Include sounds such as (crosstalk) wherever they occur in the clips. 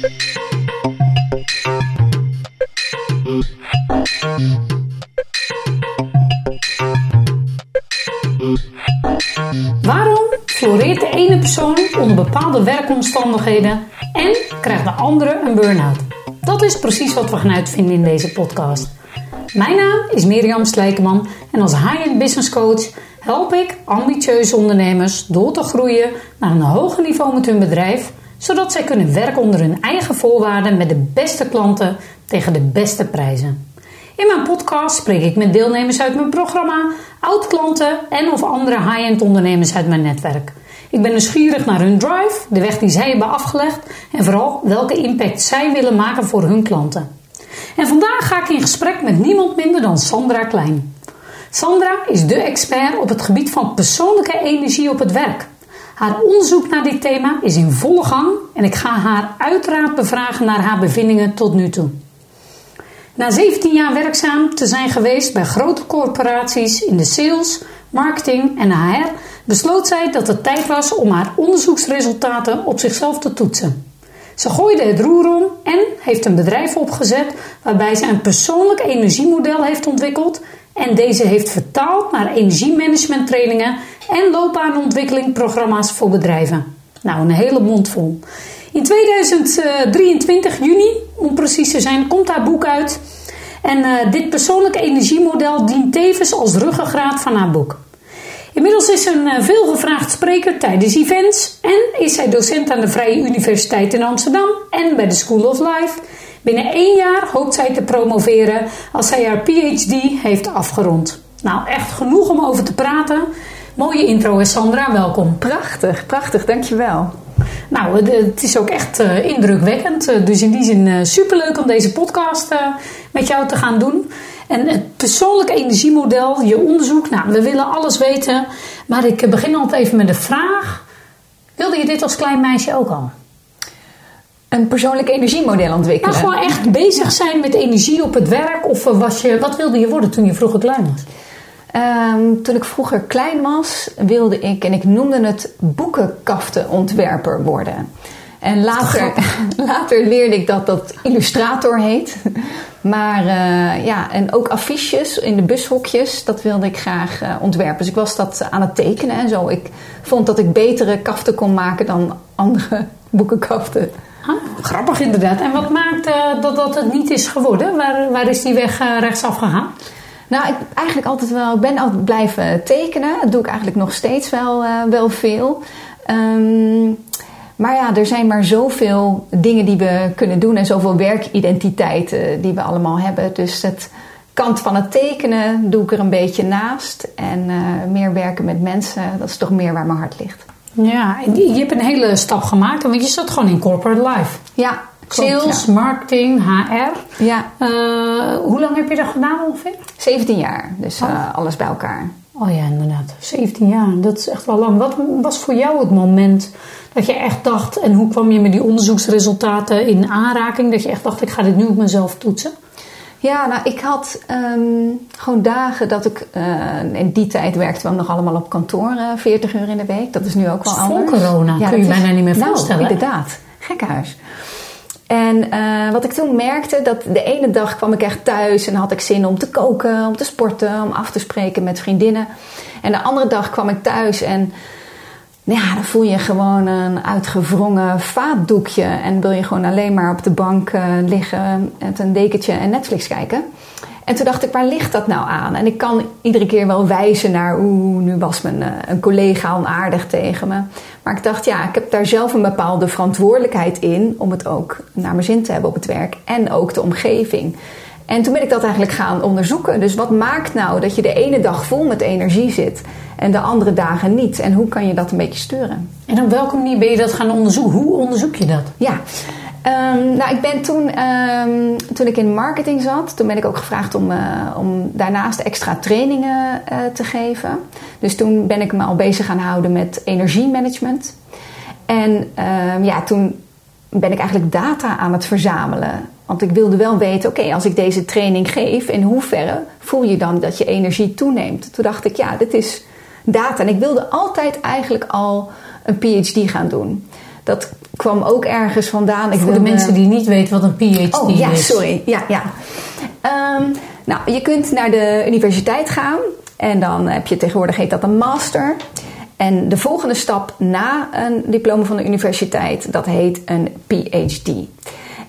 Waarom floreert de ene persoon onder bepaalde werkomstandigheden en krijgt de andere een burn-out? Dat is precies wat we gaan uitvinden in deze podcast. Mijn naam is Mirjam Slijkeman en als high-end business coach help ik ambitieuze ondernemers door te groeien naar een hoger niveau met hun bedrijf, zodat zij kunnen werken onder hun eigen voorwaarden met de beste klanten tegen de beste prijzen. In mijn podcast spreek ik met deelnemers uit mijn programma, oud-klanten en of andere high-end ondernemers uit mijn netwerk. Ik ben nieuwsgierig naar hun drive, de weg die zij hebben afgelegd en vooral welke impact zij willen maken voor hun klanten. En vandaag ga ik in gesprek met niemand minder dan Sandra Klein. Sandra is de expert op het gebied van persoonlijke energie op het werk. Haar onderzoek naar dit thema is in volle gang en ik ga haar uiteraard bevragen naar haar bevindingen tot nu toe. Na 17 jaar werkzaam te zijn geweest bij grote corporaties in de sales, marketing en HR, besloot zij dat het tijd was om haar onderzoeksresultaten op zichzelf te toetsen. Ze gooide het roer om en heeft een bedrijf opgezet waarbij ze een persoonlijk energiemodel heeft ontwikkeld en deze heeft vertaald naar energiemanagement trainingen en loopbaanontwikkelingprogramma's voor bedrijven. Nou, een hele mond vol. In 2023, juni om precies te zijn, komt haar boek uit. En uh, dit persoonlijke energiemodel dient tevens als ruggengraat van haar boek. Inmiddels is ze een uh, veelgevraagd spreker tijdens events en is zij docent aan de Vrije Universiteit in Amsterdam en bij de School of Life. Binnen één jaar hoopt zij te promoveren als zij haar PhD heeft afgerond. Nou, echt genoeg om over te praten. Mooie intro, Sandra. Welkom. Prachtig, prachtig. Dankjewel. Nou, het is ook echt uh, indrukwekkend. Uh, dus in die zin superleuk om deze podcast met jou te gaan doen. En het persoonlijk energiemodel, je onderzoek. Nou, we willen alles weten. Maar ik begin altijd even met de vraag. Wilde je dit als klein meisje ook al? Een persoonlijk energiemodel ontwikkelen? Nou, gewoon echt bezig zijn met energie op het werk. Of was je, wat wilde je worden toen je vroeger klein was? Um, toen ik vroeger klein was, wilde ik, en ik noemde het boekenkaftenontwerper worden. En later, (laughs) later leerde ik dat dat illustrator heet. Maar uh, ja, en ook affiches in de bushokjes, dat wilde ik graag uh, ontwerpen. Dus ik was dat aan het tekenen en zo. Ik vond dat ik betere kaften kon maken dan andere (laughs) boekenkaften. Huh? Grappig inderdaad. En wat maakt uh, dat dat het niet is geworden? Waar, waar is die weg rechtsaf gegaan? Nou, ik eigenlijk altijd wel. Ik ben altijd blijven tekenen. Dat doe ik eigenlijk nog steeds wel, wel veel. Um, maar ja, er zijn maar zoveel dingen die we kunnen doen en zoveel werkidentiteiten die we allemaal hebben. Dus het kant van het tekenen doe ik er een beetje naast. En uh, meer werken met mensen, dat is toch meer waar mijn hart ligt. Ja, je hebt een hele stap gemaakt, want je zat gewoon in corporate life. Ja, Sales, ja. marketing, HR. Ja. Uh, hoe lang heb je dat gedaan ongeveer? 17 jaar, dus uh, alles bij elkaar. Oh ja, inderdaad. 17 jaar, dat is echt wel lang. Wat was voor jou het moment dat je echt dacht, en hoe kwam je met die onderzoeksresultaten in aanraking, dat je echt dacht, ik ga dit nu op mezelf toetsen? Ja, nou, ik had um, gewoon dagen dat ik... Uh, in die tijd werkten we nog allemaal op kantoor, uh, 40 uur in de week. Dat is nu ook wel anders. Voor corona, ja, kun je bijna niet meer nou, voorstellen. inderdaad. Gekkenhuis. En uh, wat ik toen merkte, dat de ene dag kwam ik echt thuis en had ik zin om te koken, om te sporten, om af te spreken met vriendinnen. En de andere dag kwam ik thuis en ja, dan voel je gewoon een uitgewrongen vaatdoekje en wil je gewoon alleen maar op de bank uh, liggen met een dekentje en Netflix kijken. En toen dacht ik, waar ligt dat nou aan? En ik kan iedere keer wel wijzen naar, oeh, nu was mijn, uh, een collega onaardig tegen me. Maar ik dacht, ja, ik heb daar zelf een bepaalde verantwoordelijkheid in om het ook naar mijn zin te hebben op het werk en ook de omgeving. En toen ben ik dat eigenlijk gaan onderzoeken. Dus wat maakt nou dat je de ene dag vol met energie zit en de andere dagen niet? En hoe kan je dat een beetje sturen? En op welke manier ben je dat gaan onderzoeken? Hoe onderzoek je dat? Ja, Um, nou, ik ben toen, um, toen ik in marketing zat, toen ben ik ook gevraagd om, uh, om daarnaast extra trainingen uh, te geven. Dus toen ben ik me al bezig gaan houden met energiemanagement. En um, ja, toen ben ik eigenlijk data aan het verzamelen. Want ik wilde wel weten, oké, als ik deze training geef, in hoeverre voel je dan dat je energie toeneemt? Toen dacht ik, ja, dit is data. En ik wilde altijd eigenlijk al een PhD gaan doen. Dat kwam ook ergens vandaan. Ik Voor de mensen die niet weten wat een PhD oh, ja, is. sorry. Ja, ja. Ehm, nou, je kunt naar de universiteit gaan en dan heb je tegenwoordig heet dat een master. En de volgende stap na een diploma van de universiteit, dat heet een PhD.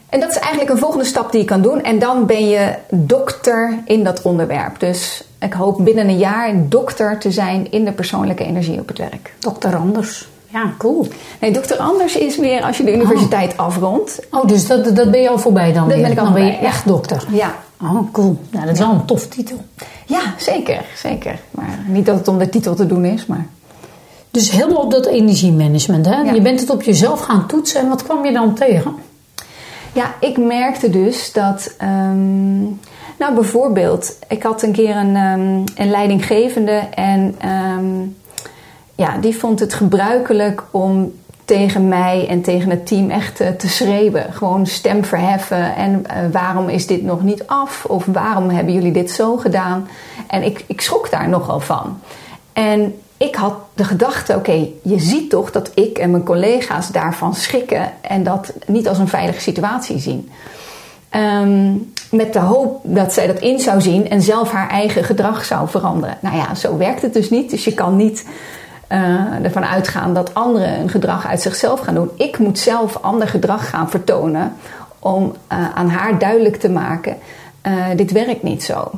En dat is eigenlijk een volgende stap die je kan doen. En dan ben je dokter in dat onderwerp. Dus ik hoop binnen een jaar dokter te zijn in de persoonlijke energie op het werk. Dokter Anders. Ja, cool. Nee, dokter Anders is weer als je de universiteit afrondt. Oh, dus dat, dat ben je al voorbij dan Dat weer? ben ik al dan ben je voorbij, echt dokter? Ja. Oh, cool. Nou, dat is wel een tof titel. Ja, zeker. Zeker. Maar niet dat het om de titel te doen is, maar... Dus helemaal op dat energiemanagement. Hè? Ja. Je bent het op jezelf gaan toetsen. En wat kwam je dan tegen? Ja, ik merkte dus dat. ehm, nou, bijvoorbeeld, ik had een keer een, ehm, een leidinggevende en ehm, ja, die vond het gebruikelijk om tegen mij en tegen het team echt eh, te schreeuwen. Gewoon stem verheffen en eh, waarom is dit nog niet af? Of waarom hebben jullie dit zo gedaan? En ik, ik schrok daar nogal van. En ik had de gedachte, oké, je ziet toch dat ik en mijn collega's daarvan schrikken en dat niet als een veilige situatie zien. Ehm, met de hoop dat zij dat in zou zien en zelf haar eigen gedrag zou veranderen. Nou ja, zo werkt het dus niet. Dus je kan niet eh, ervan uitgaan dat anderen een gedrag uit zichzelf gaan doen. Ik moet zelf ander gedrag gaan vertonen om eh, aan haar duidelijk te maken: eh, dit werkt niet zo.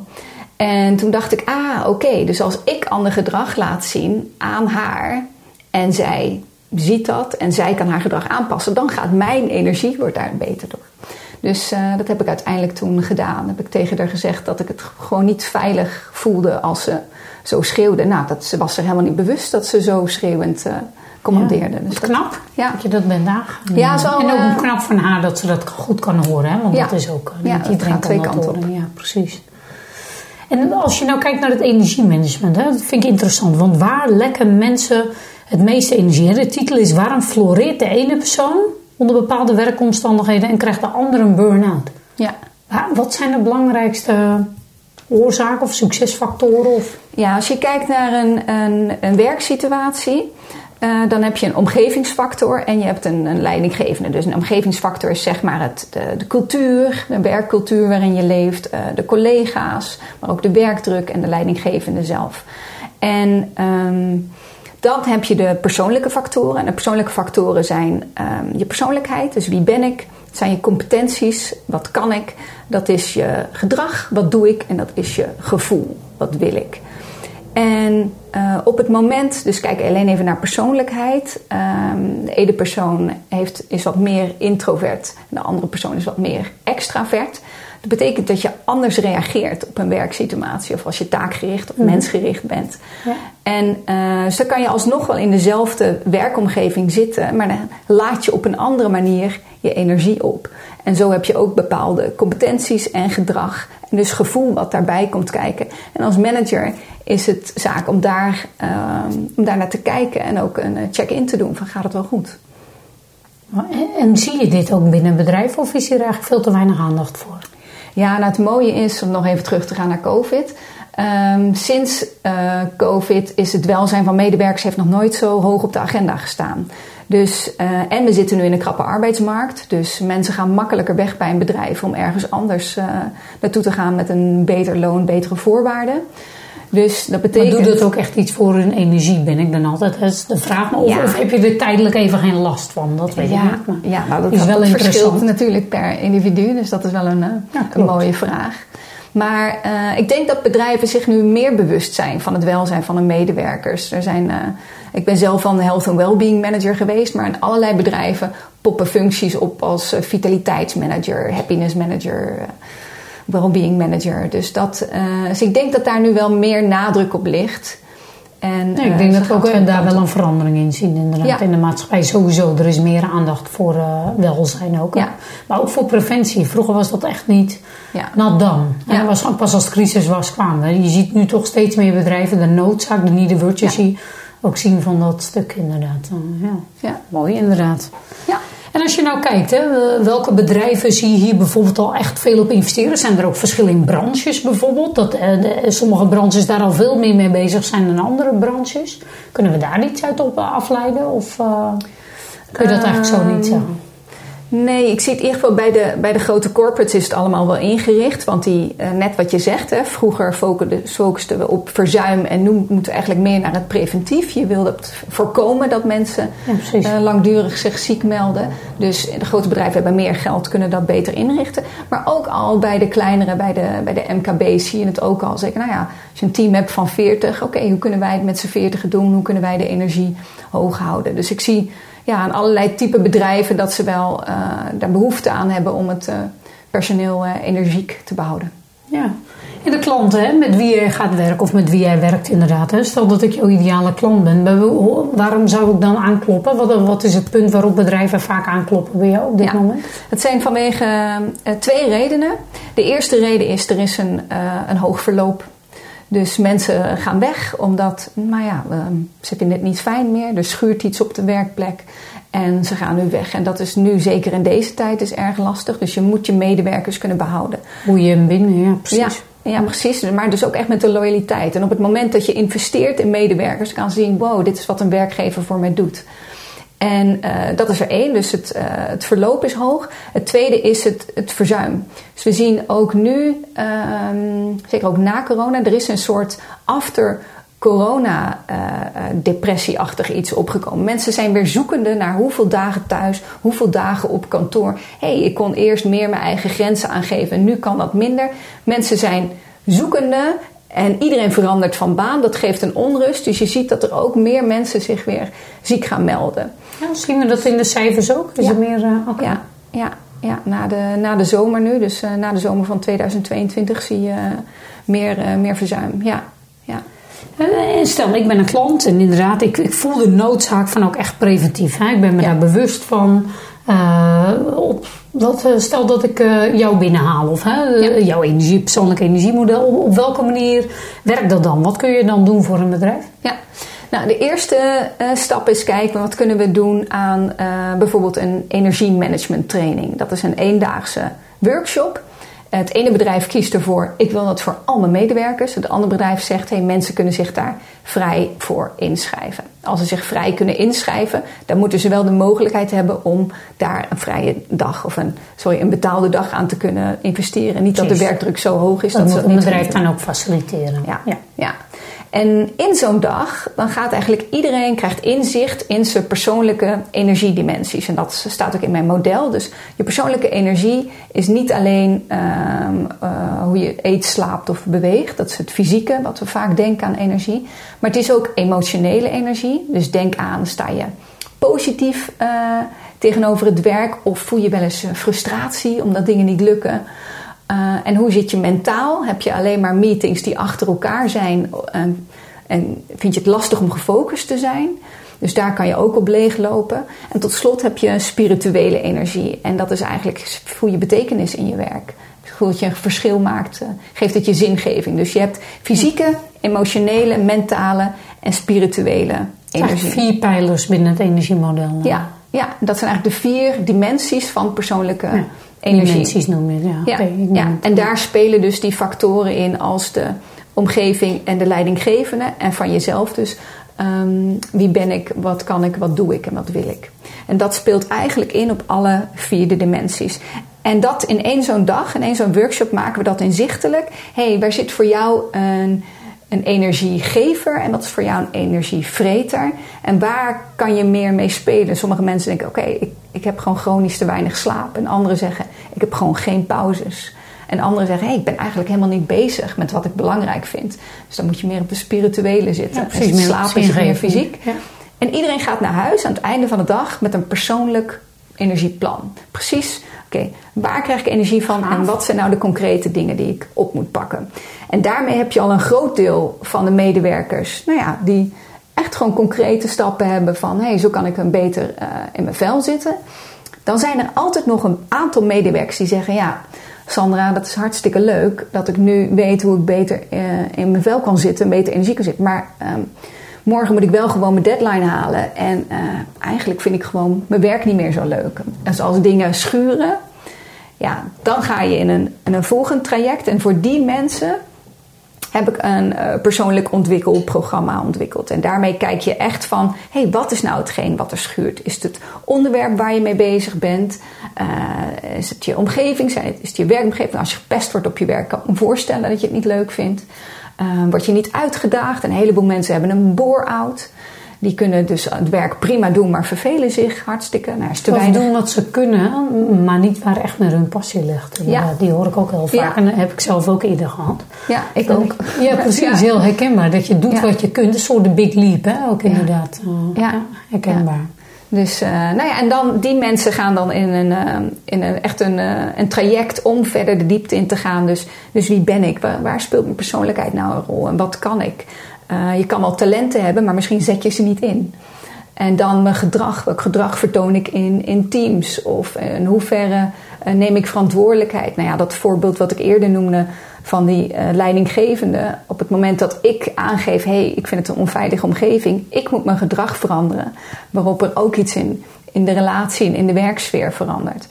En toen dacht ik, ah, oké, dus als ik ander gedrag laat zien aan haar en zij ziet dat en zij kan haar gedrag aanpassen, dan gaat mijn energie wordt daar beter door. Dus dat heb ik uiteindelijk toen gedaan. Heb ik tegen haar gezegd dat ik het gewoon niet veilig voelde als ze zo schreeuwde. Nou, dat, ze was er helemaal niet bewust dat ze zo schreeuwend eh, commandeerde. Ja, dus dat- knap Ja. dat je dat bent aangegaan. Ja, zo, en ook eh, knap van haar dat ze dat goed kan horen. Hè? Want Ja. dat is ook eh, Ja, niet het iedereen kan twee kanten horen. Ja, precies. En als je nou kijkt naar het energiemanagement, hè, dat vind ik interessant. Want waar lekken mensen het meeste energie? Hè? De titel is Waarom floreert de ene persoon onder bepaalde werkomstandigheden en krijgt de andere een burn-out? ja. Wat zijn de belangrijkste oorzaken of succesfactoren? Of... Ja, als je kijkt naar een, een, een werksituatie, eh, dan heb je een omgevingsfactor en je hebt een, een leidinggevende. Dus een omgevingsfactor is zeg maar het, de, de cultuur, de werkcultuur waarin je leeft, eh, de collega's, maar ook de werkdruk en de leidinggevende zelf. En ehm, dan heb je de persoonlijke factoren. En de persoonlijke factoren zijn ehm, je persoonlijkheid, dus wie ben ik? Het zijn je competenties, wat kan ik? Dat is je gedrag, wat doe ik? En dat is je gevoel, wat wil ik? En eh, op het moment, dus kijk alleen even naar persoonlijkheid. Ehm, de ene persoon heeft, is wat meer introvert en de andere persoon is wat meer extravert. Dat betekent dat je anders reageert op een werksituatie of als je taakgericht of mensgericht bent. Ja. En eh, dus kan je alsnog wel in dezelfde werkomgeving zitten, maar dan laat je op een andere manier je energie op. En zo heb je ook bepaalde competenties en gedrag en dus gevoel wat daarbij komt kijken. En als manager is het zaak om daar, ehm, om daar naar te kijken en ook een eh, check-in te doen van gaat het wel goed. En, en zie je dit ook binnen een bedrijf of is hier eigenlijk veel te weinig aandacht voor? Ja, nou het mooie is, om nog even terug te gaan naar COVID. Ehm, sinds eh, COVID is het welzijn van medewerkers heeft nog nooit zo hoog op de agenda gestaan. Dus, eh, en we zitten nu in een krappe arbeidsmarkt. Dus mensen gaan makkelijker weg bij een bedrijf om ergens anders eh, naartoe te gaan met een beter loon, betere voorwaarden. Dus dat Maar betekent. doet dat ook echt iets voor hun energie, ben ik dan altijd? Dat is de vraag. Maar Of, Ja. of heb je er tijdelijk even geen last van? Dat weet ja, ik niet. Maar ja, nou, dat, is wel dat verschilt natuurlijk per individu. Dus dat is wel een, eh, Ja, een mooie vraag. Maar eh, ik denk dat bedrijven zich nu meer bewust zijn van het welzijn van hun medewerkers. Er zijn, eh, ik ben zelf van de Health and Wellbeing Manager geweest, maar in allerlei bedrijven poppen functies op als vitaliteitsmanager, happiness manager, wellbeing manager. Dus, dat, eh, dus ik denk dat daar nu wel meer nadruk op ligt. En, Nee, ik eh, denk dat we ook daar kanten wel een verandering in zien inderdaad. Ja. In de maatschappij sowieso. Er is meer aandacht voor eh, welzijn ook. Ja. Maar ook voor preventie. Vroeger was dat echt niet Ja. not done. Ja. Was pas als de crisis was kwamen. Je ziet nu toch steeds meer bedrijven de noodzaak, de need of urgency ook zien van dat stuk inderdaad. Ja. Ja. Mooi inderdaad. Ja. En als je nou kijkt, hè, welke bedrijven zie je hier bijvoorbeeld al echt veel op investeren? Zijn er ook verschillen in branches bijvoorbeeld? Dat eh, de- sommige branches daar al veel meer mee bezig zijn dan andere branches? Kunnen we daar iets uit op eh, afleiden? Of, eh, Kun je dat eigenlijk zo niet Ehm, zeggen? Nee, ik zie het in ieder geval bij de, bij de grote corporates is het allemaal wel ingericht. Want die, eh, net wat je zegt, hè, vroeger focusten we op verzuim en nu moeten we eigenlijk meer naar het preventief. Je wil dat voorkomen dat mensen Ja, eh, langdurig zich ziek melden. Dus de grote bedrijven hebben meer geld, kunnen dat beter inrichten. Maar ook al bij de kleinere, bij de, bij de MKB zie je het ook al. Zeggen, nou ja, als je een team hebt van 40, oké, hoe kunnen wij het met z'n 40 doen? Hoe kunnen wij de energie hoog houden? Dus ik zie ja, aan allerlei type bedrijven dat ze wel eh, daar behoefte aan hebben om het eh, personeel eh, energiek te behouden. Ja. En de klanten hè, met wie jij gaat werken of met wie jij werkt inderdaad. Hè. Stel dat ik jouw ideale klant ben. Waarom zou ik dan aankloppen? Wat, wat is het punt waarop bedrijven vaak aankloppen bij jou op dit Ja. moment? Het zijn vanwege twee redenen. De eerste reden is er is een, een hoog verloop. Dus mensen gaan weg omdat, nou ja, eh, ze vinden het niet fijn meer. Er schuurt iets op de werkplek en ze gaan nu weg. En dat is nu zeker in deze tijd is erg lastig. Dus je moet je medewerkers kunnen behouden. Hoe je hem binnen, ja precies. Ja, ja, precies. Maar dus ook echt met de loyaliteit. En op het moment dat je investeert in medewerkers, kan ze zien: wow, dit is wat een werkgever voor mij doet. En eh, dat is er één, dus het, eh, het verloop is hoog. Het tweede is het, het verzuim. Dus we zien ook nu, ehm, zeker ook na corona, er is een soort after corona eh, iets opgekomen. Mensen zijn weer zoekende naar hoeveel dagen thuis, hoeveel dagen op kantoor. Hey, ik kon eerst meer mijn eigen grenzen aangeven, nu kan dat minder. Mensen zijn zoekende en iedereen verandert van baan. Dat geeft een onrust. Dus je ziet dat er ook meer mensen zich weer ziek gaan melden. Ja, zien we dat in de cijfers ook? Is Ja. er meer, oké. Ja, ja, ja na, de, na de zomer nu, dus eh, na de zomer van 2022 zie je eh, meer, meer verzuim. Ja, ja. En stel, ik ben een klant en inderdaad, ik, ik voel de noodzaak van ook echt preventief. Hè? Ik ben me Ja. daar bewust van. Eh, op, wat, eh, stel dat ik eh, jou binnenhaal of hè, eh, jouw energie, persoonlijk energiemodel. Op, op welke manier werkt dat dan? Wat kun je dan doen voor een bedrijf? Ja, nou, de eerste stap is kijken wat kunnen we doen aan bijvoorbeeld een energiemanagement training. Dat is een eendaagse workshop. Het ene bedrijf kiest ervoor, ik wil dat voor al mijn medewerkers. Het andere bedrijf zegt, hey, mensen kunnen zich daar vrij voor inschrijven. Als ze zich vrij kunnen inschrijven, dan moeten ze wel de mogelijkheid hebben om daar een vrije dag of een, sorry, een betaalde dag aan te kunnen investeren. Niet dat de werkdruk zo hoog is Dat dat ze een bedrijf dan ook faciliteren. ja, ja. En in zo'n dag, dan gaat eigenlijk iedereen krijgt inzicht in zijn persoonlijke energiedimensies. En dat staat ook in mijn model. Dus je persoonlijke energie is niet alleen ehm, eh, hoe je eet, slaapt of beweegt. Dat is het fysieke, wat we vaak denken aan energie. Maar het is ook emotionele energie. Dus denk aan, sta je positief eh, tegenover het werk of voel je wel eens eh, frustratie omdat dingen niet lukken. Uh, en hoe zit je mentaal? Heb je alleen maar meetings die achter elkaar zijn en, en vind je het lastig om gefocust te zijn? Dus daar kan je ook op leeglopen. En tot slot heb je spirituele energie. En dat is eigenlijk voel je betekenis in je werk. Voel dat je een verschil maakt, uh, geeft het je zingeving. Dus je hebt fysieke, emotionele, mentale en spirituele energie. Vier pijlers binnen het energiemodel. Ja, ja, dat zijn eigenlijk de vier dimensies van persoonlijke Ja. Energie. Dimensies noem je ja. Ja, ja. en daar spelen dus die factoren in als de omgeving en de leidinggevende en van jezelf dus. ehm, wie ben ik, wat kan ik, wat doe ik en wat wil ik. En dat speelt eigenlijk in op alle vierde dimensies. En dat in één zo'n dag, in één zo'n workshop maken we dat inzichtelijk. Hé, hey, waar zit voor jou een, een energiegever en wat is voor jou een energievreter? En waar kan je meer mee spelen? Sommige mensen denken, oké, ik, ik heb gewoon chronisch te weinig slaap. En anderen zeggen, ik heb gewoon geen pauzes. En anderen zeggen, hey, ik ben eigenlijk helemaal niet bezig met wat ik belangrijk vind. Dus dan moet je meer op de spirituele zitten. Ja, precies, En slapen is meer fysiek. Ja. En iedereen gaat naar huis aan het einde van de dag met een persoonlijk energieplan. Precies, oké, waar krijg ik energie van en wat zijn nou de concrete dingen die ik op moet pakken? En daarmee heb je al een groot deel van de medewerkers, nou ja, die echt gewoon concrete stappen hebben van hé, hey, zo kan ik een beter uh, in mijn vel zitten. Dan zijn er altijd nog een aantal medewerkers die zeggen: Ja, Sandra, dat is hartstikke leuk dat ik nu weet hoe ik beter uh, in mijn vel kan zitten, beter energie kan zitten. Maar um, morgen moet ik wel gewoon mijn deadline halen. En uh, eigenlijk vind ik gewoon mijn werk niet meer zo leuk. Dus als dingen schuren, ja, dan ga je in een, een volgend traject. En voor die mensen heb ik een uh, persoonlijk ontwikkelprogramma ontwikkeld. En daarmee kijk je echt van, hé, hey, wat is nou hetgeen wat er schuurt? Is het het onderwerp waar je mee bezig bent? Uh, is het je omgeving? Is het je werkomgeving? Als je gepest wordt op je werk, kan ik me voorstellen dat je het niet leuk vindt. Uh, word je niet uitgedaagd? Een heleboel mensen hebben een bore-out. Die kunnen dus het werk prima doen, maar vervelen zich hartstikke. Nou, is te of weinig. doen wat ze kunnen, maar niet waar echt meer hun passie ligt. Ja. die hoor ik ook heel vaak. Ja. En dat heb ik zelf ook eerder gehad. Ja, ik ook. (laughs) Ja, precies. Ja. Heel herkenbaar. Dat je doet Ja. wat je kunt. Een soort de big leap, hè? Ook inderdaad. Ja. herkenbaar. Dus, eh, nou ja, en dan, die mensen gaan dan in een, eh, in een echt een, eh, een traject om verder de diepte in te gaan. Dus, dus wie ben ik? Waar, waar speelt mijn persoonlijkheid nou een rol? En wat kan ik? Je kan wel talenten hebben, maar misschien zet je ze niet in. En dan mijn gedrag. Welk gedrag vertoon ik in, in teams? Of in hoeverre neem ik verantwoordelijkheid? Nou ja, dat voorbeeld wat ik eerder noemde van die eh, leidinggevende. Op het moment dat ik aangeef, hé, hey, ik vind het een onveilige omgeving. Ik moet mijn gedrag veranderen. Waarop er ook iets in, in de relatie en in de werksfeer verandert.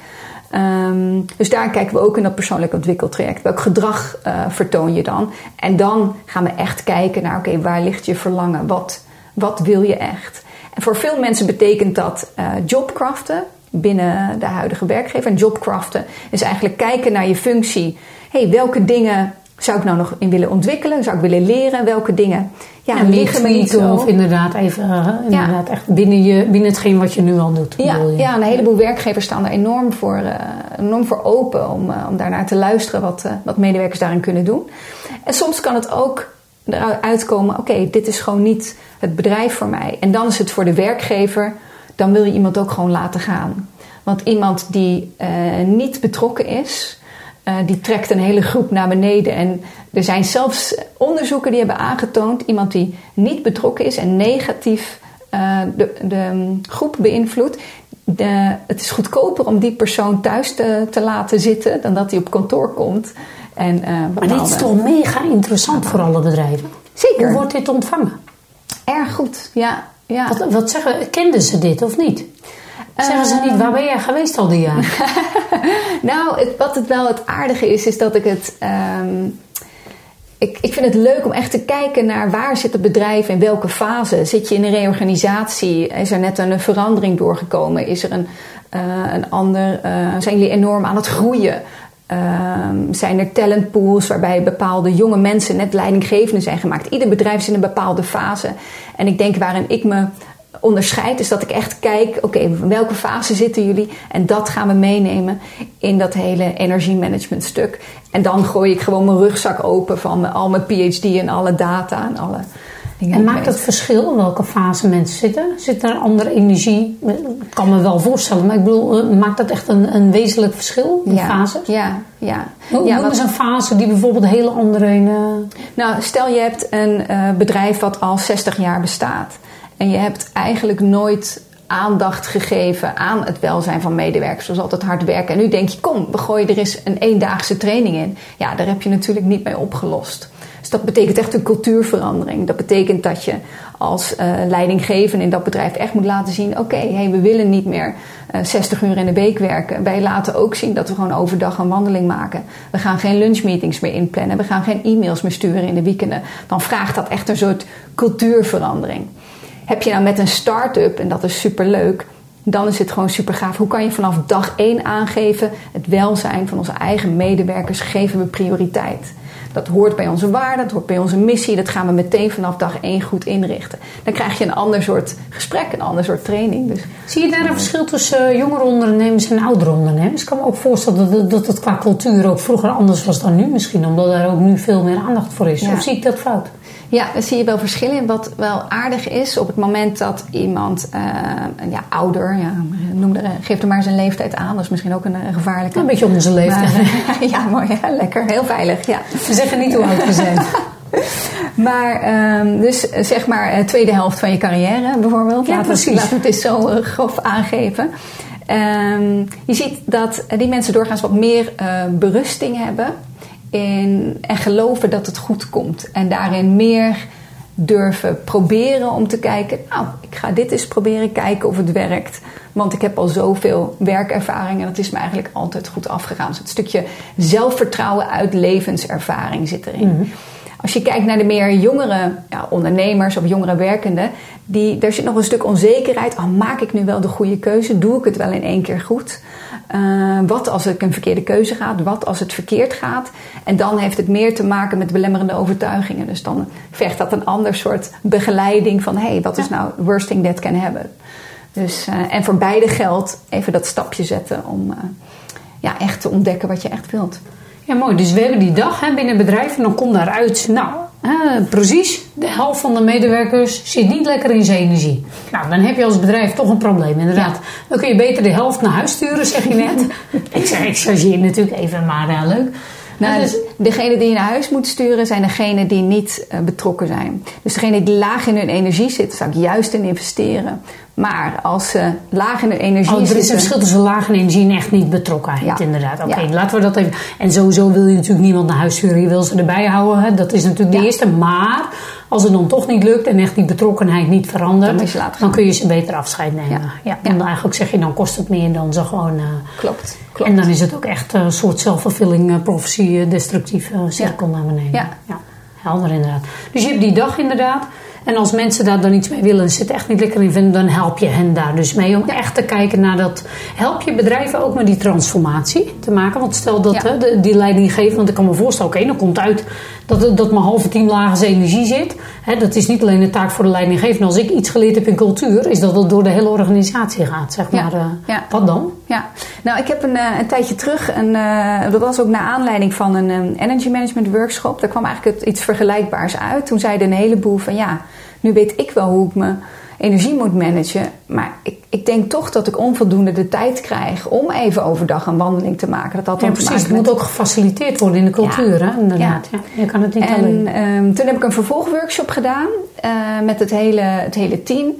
Ehm, dus daar kijken we ook in dat persoonlijk ontwikkeltraject. Welk gedrag eh, vertoon je dan? En dan gaan we echt kijken naar, oké, waar ligt je verlangen? Wat, wat wil je echt? En voor veel mensen betekent dat eh, jobcraften binnen de huidige werkgever. En jobcraften is eigenlijk kijken naar je functie. Hey, welke dingen zou ik nou nog in willen ontwikkelen? Zou ik willen leren? Welke dingen ja, en liggen me niet zo? of inderdaad even uh, inderdaad echt binnen, je, binnen hetgeen wat je nu al doet. Ja, je. ja, een heleboel werkgevers staan er enorm voor, uh, enorm voor open om, uh, om daarnaar te luisteren wat, uh, wat medewerkers daarin kunnen doen. En soms kan het ook eruit komen: oké, dit is gewoon niet het bedrijf voor mij. En dan is het voor de werkgever, dan wil je iemand ook gewoon laten gaan. Want iemand die niet betrokken is, uh, die trekt een hele groep naar beneden. En er zijn zelfs onderzoeken die hebben aangetoond: iemand die niet betrokken is en negatief uh, de, de groep beïnvloedt. De, het is goedkoper om die persoon thuis te, te laten zitten dan dat hij op kantoor komt. En, uh, maar dit is toch mega interessant voor alle bedrijven? Zeker. Hoe wordt dit ontvangen? Erg goed, ja. ja. Wat, wat zeggen, kenden ze dit of niet? Zeggen ze niet, waar ben jij geweest al die jaren? (laughs) nou, het, wat het wel het aardige is, is dat ik het... Um, ik, ik, vind het leuk om echt te kijken naar waar zit het bedrijf in welke fase. Zit je in een reorganisatie? Is er net een verandering doorgekomen? Is er een, uh, een ander... Uh, zijn jullie enorm aan het groeien? Uh, zijn er talentpools waarbij bepaalde jonge mensen net leidinggevende zijn gemaakt? Ieder bedrijf is in een bepaalde fase. En ik denk waarin ik me onderscheid is dat ik echt kijk, oké, okay, in welke fase zitten jullie? En dat gaan we meenemen in dat hele energiemanagement stuk. En dan gooi ik gewoon mijn rugzak open van al mijn PhD en alle data en alle dingen. En maakt het verschil in welke fase mensen zitten? Zit er een andere energie? Ik kan me wel voorstellen, maar ik bedoel, maakt dat echt een, een wezenlijk verschil in ja, fases? Ja, ja. Hoe, ja, is een fase die bijvoorbeeld hele andere... Uh... Nou, stel je hebt een uh, bedrijf wat al 60 jaar bestaat. En je hebt eigenlijk nooit aandacht gegeven aan het welzijn van medewerkers. Zoals altijd hard werken. En nu denk je, kom, we gooien er eens een eendaagse training in. Ja, daar heb je natuurlijk niet mee opgelost. Dus dat betekent echt een cultuurverandering. Dat betekent dat je als uh, leidinggevende in dat bedrijf echt moet laten zien... oké, we willen niet meer uh, 60 uur in de week werken. Wij laten ook zien dat we gewoon overdag een wandeling maken. We gaan geen lunchmeetings meer inplannen. We gaan geen e-mails meer sturen in de weekenden. Dan vraagt dat echt een soort cultuurverandering. Heb je nou met een start-up, en dat is superleuk, dan is het gewoon super gaaf. Hoe kan je vanaf dag één aangeven, het welzijn van onze eigen medewerkers geven we prioriteit. Dat hoort bij onze waarden, dat hoort bij onze missie. Dat gaan we meteen vanaf dag één goed inrichten. Dan krijg je een ander soort gesprek, een ander soort training. Dus, Zie je daar een verschil tussen jongere ondernemers en oudere ondernemers? Ik kan me ook voorstellen dat, dat het qua cultuur ook vroeger anders was dan nu misschien. Omdat er ook nu veel meer aandacht voor is. Ja. Of zie ik dat fout? Ja, daar zie je wel verschillen in. Wat wel aardig is, op het moment dat iemand, uh, ja, ouder, ja, noem er, geef er maar zijn leeftijd aan. Dat is misschien ook een, een gevaarlijke. Een beetje onze leeftijd. Maar, (laughs) ja, mooi, ja, lekker, heel veilig. Ja. We zeggen niet hoe oud we zijn. (laughs) maar, um, dus zeg maar, uh, tweede helft van je carrière bijvoorbeeld. Ja, laten, precies. We, laten we het eens zo uh, grof aangeven. Um, je ziet dat die mensen doorgaans wat meer berusting hebben in, en geloven dat het goed komt. En daarin meer durven proberen om te kijken... nou, ik ga dit eens proberen kijken of het werkt. Want ik heb al zoveel werkervaring en dat is me eigenlijk altijd goed afgegaan. Dus het stukje zelfvertrouwen uit levenservaring zit erin. Mm-hmm. Als je kijkt naar de meer jongere ja, ondernemers of jongere werkenden, die, daar zit nog een stuk onzekerheid. Oh, maak ik nu wel de goede keuze? Doe ik het wel in één keer goed? Uh, wat als ik een verkeerde keuze gaat? Wat als het verkeerd gaat? En dan heeft het meer te maken met belemmerende overtuigingen. Dus dan vergt dat een ander soort begeleiding van: hé, hey, wat is nou worst thing that can happen? Dus, uh, en voor beide geldt even dat stapje zetten om uh, ja, echt te ontdekken wat je echt wilt. Ja, mooi. Dus we hebben die dag hè, binnen het bedrijf en dan komt daaruit, nou, hè, precies, de helft van de medewerkers zit niet lekker in zijn energie. Nou, dan heb je als bedrijf toch een probleem, inderdaad. Dan kun je beter de helft naar huis sturen, zeg je net. ik zeg, ik chargeer natuurlijk even, maar uh, leuk. Nou, dus degene die je naar huis moet sturen zijn degenen die niet uh, betrokken zijn. Dus degene die laag in hun energie zitten, zou ik juist in investeren. Maar als ze laag in hun energie oh, er zitten... is een verschil tussen laag in energie en echt niet betrokkenheid, Ja. inderdaad. Oké, Ja. laten we dat even... En sowieso wil je natuurlijk niemand naar huis sturen. Je wil ze erbij houden, hè. dat is natuurlijk de Ja. eerste. Maar als het dan toch niet lukt en echt die betrokkenheid niet verandert... Dan dan kun je ze beter afscheid nemen. Ja. Ja. Ja. En dan eigenlijk zeg je, dan kost het meer dan ze gewoon... eh, Klopt, klopt. En dan is het ook echt een soort zelfvervulling, uh, prophecy, destructieve cirkel naar beneden. Ja. helder inderdaad. Dus je hebt die dag inderdaad. En als mensen daar dan iets mee willen en ze het echt niet lekker in vinden, dan help je hen daar dus mee om echt te kijken naar dat. Help je bedrijven ook met die transformatie te maken? Want stel dat Ja. hè, de, die leidinggever, want ik kan me voorstellen, oké, dan komt uit dat, dat mijn halve team zijn energie zit. Hè, dat is niet alleen een taak voor de leidinggever. Als ik iets geleerd heb in cultuur, is dat het door de hele organisatie gaat. Zeg Ja. maar, uh, Ja. Wat dan? Ja, nou ik heb een, uh, een tijdje terug, een, uh, dat was ook naar aanleiding van een um, energy management workshop. Daar kwam eigenlijk het, iets vergelijkbaars uit. Toen zeiden een heleboel van ja, nu weet ik wel hoe ik mijn energie moet managen. Maar ik, ik denk toch dat ik onvoldoende de tijd krijg om even overdag een wandeling te maken. Dat had Ja, precies. Het met- moet ook gefaciliteerd worden in de cultuur, Ja. hè? Inderdaad. Ja. Je kan het niet En alleen. ehm, toen heb ik een vervolgworkshop gedaan eh, met het hele, het hele team.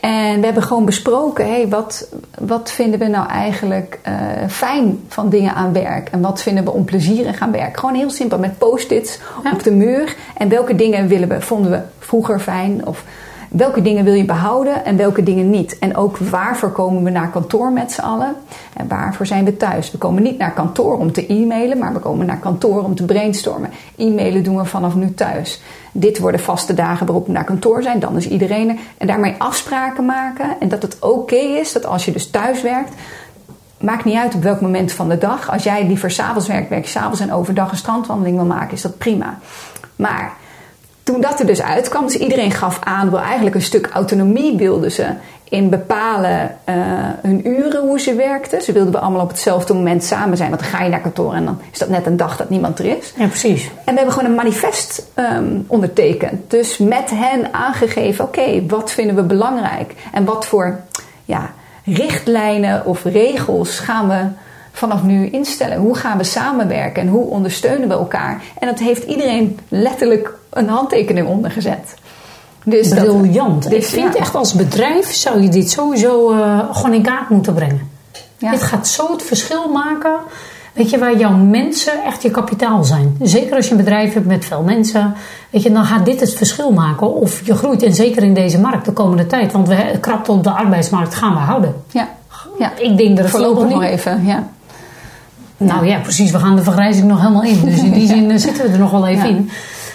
En we hebben gewoon besproken, hey, wat, wat vinden we nou eigenlijk eh, fijn van dingen aan werk? En wat vinden we onplezierig aan werk? Gewoon heel simpel, met post-its Ja. op de muur. En welke dingen willen we, vonden we vroeger fijn? Of welke dingen wil je behouden en welke dingen niet? En ook waarvoor komen we naar kantoor met z'n allen? En waarvoor zijn we thuis? We komen niet naar kantoor om te e-mailen, maar we komen naar kantoor om te brainstormen. E-mailen doen we vanaf nu thuis. Dit worden vaste dagen waarop we naar kantoor zijn, dan is iedereen er. En daarmee afspraken maken. En dat het oké is dat als je dus thuis werkt, maakt niet uit op welk moment van de dag. Als jij liever s'avonds werkt, werk je s'avonds en overdag een strandwandeling wil maken, is dat prima. Maar toen dat er dus uitkwam, dus iedereen gaf aan, wel eigenlijk een stuk autonomie wilden ze in bepalen uh, hun uren hoe ze werkten. Ze wilden we allemaal op hetzelfde moment samen zijn, want dan ga je naar kantoor en dan is dat net een dag dat niemand er is. Ja, precies. En we hebben gewoon een manifest um, ondertekend. Dus met hen aangegeven, oké, okay, wat vinden we belangrijk? En wat voor ja, richtlijnen of regels gaan we vanaf nu instellen? Hoe gaan we samenwerken en hoe ondersteunen we elkaar? En dat heeft iedereen letterlijk een handtekening onder gezet. Dus Briljant. Dat, dus, ik vind ja. echt als bedrijf zou je dit sowieso uh, gewoon in kaart moeten brengen. Ja. Dit gaat zo het verschil maken. Weet je, waar jouw mensen echt je kapitaal zijn. Zeker als je een bedrijf hebt met veel mensen. Weet je, dan gaat dit het verschil maken of je groeit. En zeker in deze markt de komende tijd. Want we krapte op de arbeidsmarkt gaan we houden. Ja. ja. Ik denk dat het voorlopig niet... nog even, ja. Nou ja, precies. We gaan de vergrijzing nog helemaal in. Dus in die (laughs) zin zitten we er nog wel even in.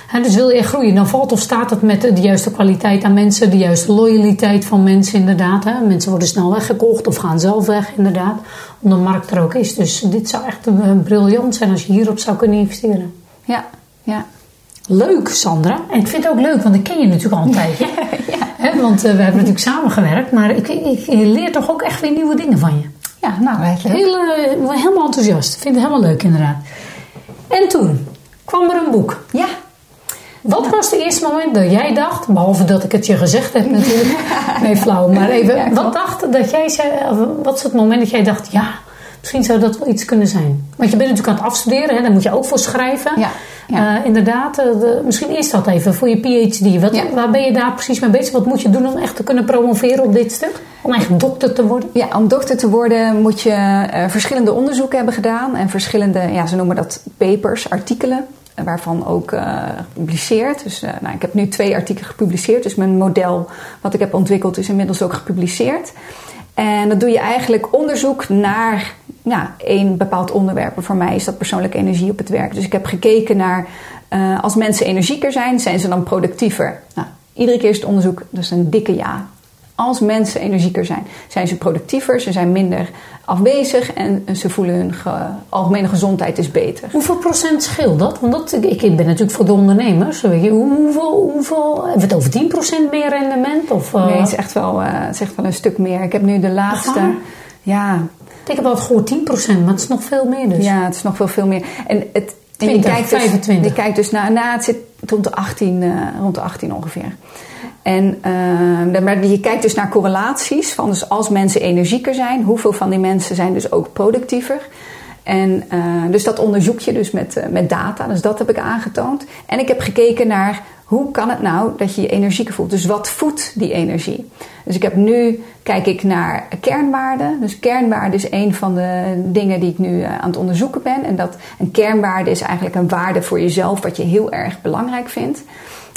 He, dus wil je groeien, dan valt of staat het met de juiste kwaliteit aan mensen, de juiste loyaliteit van mensen inderdaad. He. Mensen worden snel weggekocht of gaan zelf weg inderdaad, omdat de markt er ook is. Dus dit zou echt briljant zijn als je hierop zou kunnen investeren. Ja, ja. Leuk Sandra. En ik vind het ook leuk, want ik ken je natuurlijk al een (laughs) tijdje. ja. He, want uh, we hebben natuurlijk samengewerkt, maar ik, ik, ik, leer toch ook echt weer nieuwe dingen van je. Ja, nou. Heel, uh, helemaal enthousiast. Ik vind het helemaal leuk inderdaad. En toen kwam er een boek. Ja. Wat was het eerste moment dat jij dacht, behalve dat ik het je gezegd heb natuurlijk, (laughs) nee flauw, maar even, wat dacht dat jij zei, wat is het moment dat jij dacht, ja, misschien zou dat wel iets kunnen zijn? Want je bent natuurlijk aan het afstuderen, hè, daar moet je ook voor schrijven. Ja, ja. Uh, inderdaad, de, misschien eerst dat even voor je PhD. Wat, ja. Waar ben je daar precies mee bezig? Wat moet je doen om echt te kunnen promoveren op dit stuk? Om echt dokter te worden? Ja, om dokter te worden moet je uh, verschillende onderzoeken hebben gedaan en verschillende, ja, ze noemen dat papers, artikelen waarvan ook uh, gepubliceerd. Dus nou, ik heb nu twee artikelen gepubliceerd. Dus mijn model wat ik heb ontwikkeld is inmiddels ook gepubliceerd. En dan doe je eigenlijk onderzoek naar ja, één bepaald onderwerp. Voor mij is dat persoonlijke energie op het werk. Dus ik heb gekeken naar eh, als mensen energieker zijn, zijn ze dan productiever? Nou, iedere keer is het onderzoek dus een dikke ja. Als mensen energieker zijn, zijn ze productiever, ze zijn minder afwezig en ze voelen hun algemene gezondheid is beter. Hoeveel procent scheelt dat? Want dat, ik, ik ben natuurlijk voor de ondernemers. Weet je, hoeveel, hoeveel, hebben we het over 10 procent meer rendement? Of, uh... Nee, het is, echt wel, uh, het is echt wel een stuk meer. Ik heb nu de laatste... Ja. Ik heb altijd gehoord 10 procent, maar het is nog veel meer dus. Ja, het is nog veel, veel meer. En het, en je, kijkt dus, 25. je kijkt dus naar, na het zit rond de 18, uh, rond de 18 ongeveer. En, uh, maar je kijkt dus naar correlaties van dus als mensen energieker zijn, hoeveel van die mensen zijn dus ook productiever. En uh, dus dat onderzoek je dus met, uh, met data, dus dat heb ik aangetoond. En ik heb gekeken naar hoe kan het nou dat je je energieker voelt. Dus wat voedt die energie? Dus ik heb nu, kijk ik naar kernwaarden. Dus kernwaarde is een van de dingen die ik nu aan het onderzoeken ben. En dat een kernwaarde is eigenlijk een waarde voor jezelf wat je heel erg belangrijk vindt.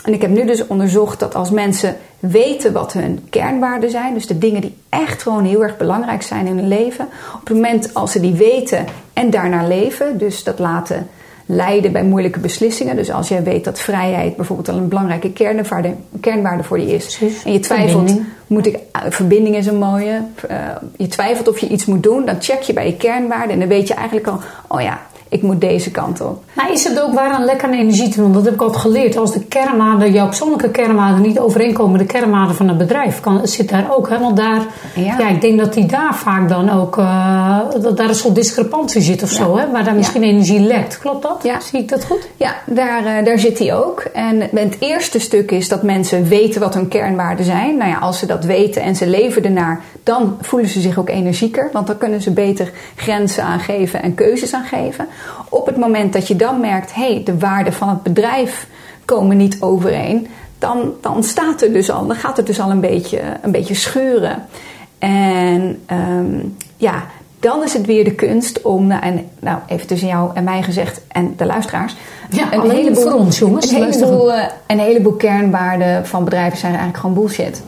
En ik heb nu dus onderzocht dat als mensen weten wat hun kernwaarden zijn, dus de dingen die echt gewoon heel erg belangrijk zijn in hun leven, op het moment als ze die weten en daarnaar leven, dus dat laten leiden bij moeilijke beslissingen. Dus als jij weet dat vrijheid bijvoorbeeld al een belangrijke kernwaarde, kernwaarde voor je is. En je twijfelt, verbinding. moet ik, verbinding is een mooie. Uh, je twijfelt of je iets moet doen, dan check je bij je kernwaarde en dan weet je eigenlijk al, oh ja, ik moet deze kant op. Maar is het ook waar aan lekker energie te doen? Dat heb ik altijd geleerd. Als de kernwaarden, jouw persoonlijke kernwaarden niet overeenkomen met de kernwaarden van het bedrijf, kan, zit daar ook. Hè? Want daar, ja. ik denk dat die daar vaak dan ook, uh, dat daar een soort discrepantie zit of zo, hè? waar daar misschien energie lekt. Klopt dat? Ja. Zie ik dat goed? Ja, daar, uh, daar zit die ook. En het eerste stuk is dat mensen weten wat hun kernwaarden zijn. Nou ja, als ze dat weten en ze leven ernaar, dan voelen ze zich ook energieker. Want dan kunnen ze beter grenzen aangeven en keuzes aangeven. Op het moment dat je dan merkt, hé, hey, de waarden van het bedrijf komen niet overeen, dan, dan staat er dus al, dan gaat het dus al een beetje, een beetje scheuren. En um, ja, dan is het weer de kunst om, nou, en, nou even tussen jou en mij gezegd en de luisteraars. Ja, een heleboel, voor ons jongens. Een heleboel, uh, een heleboel kernwaarden van bedrijven zijn eigenlijk gewoon bullshit.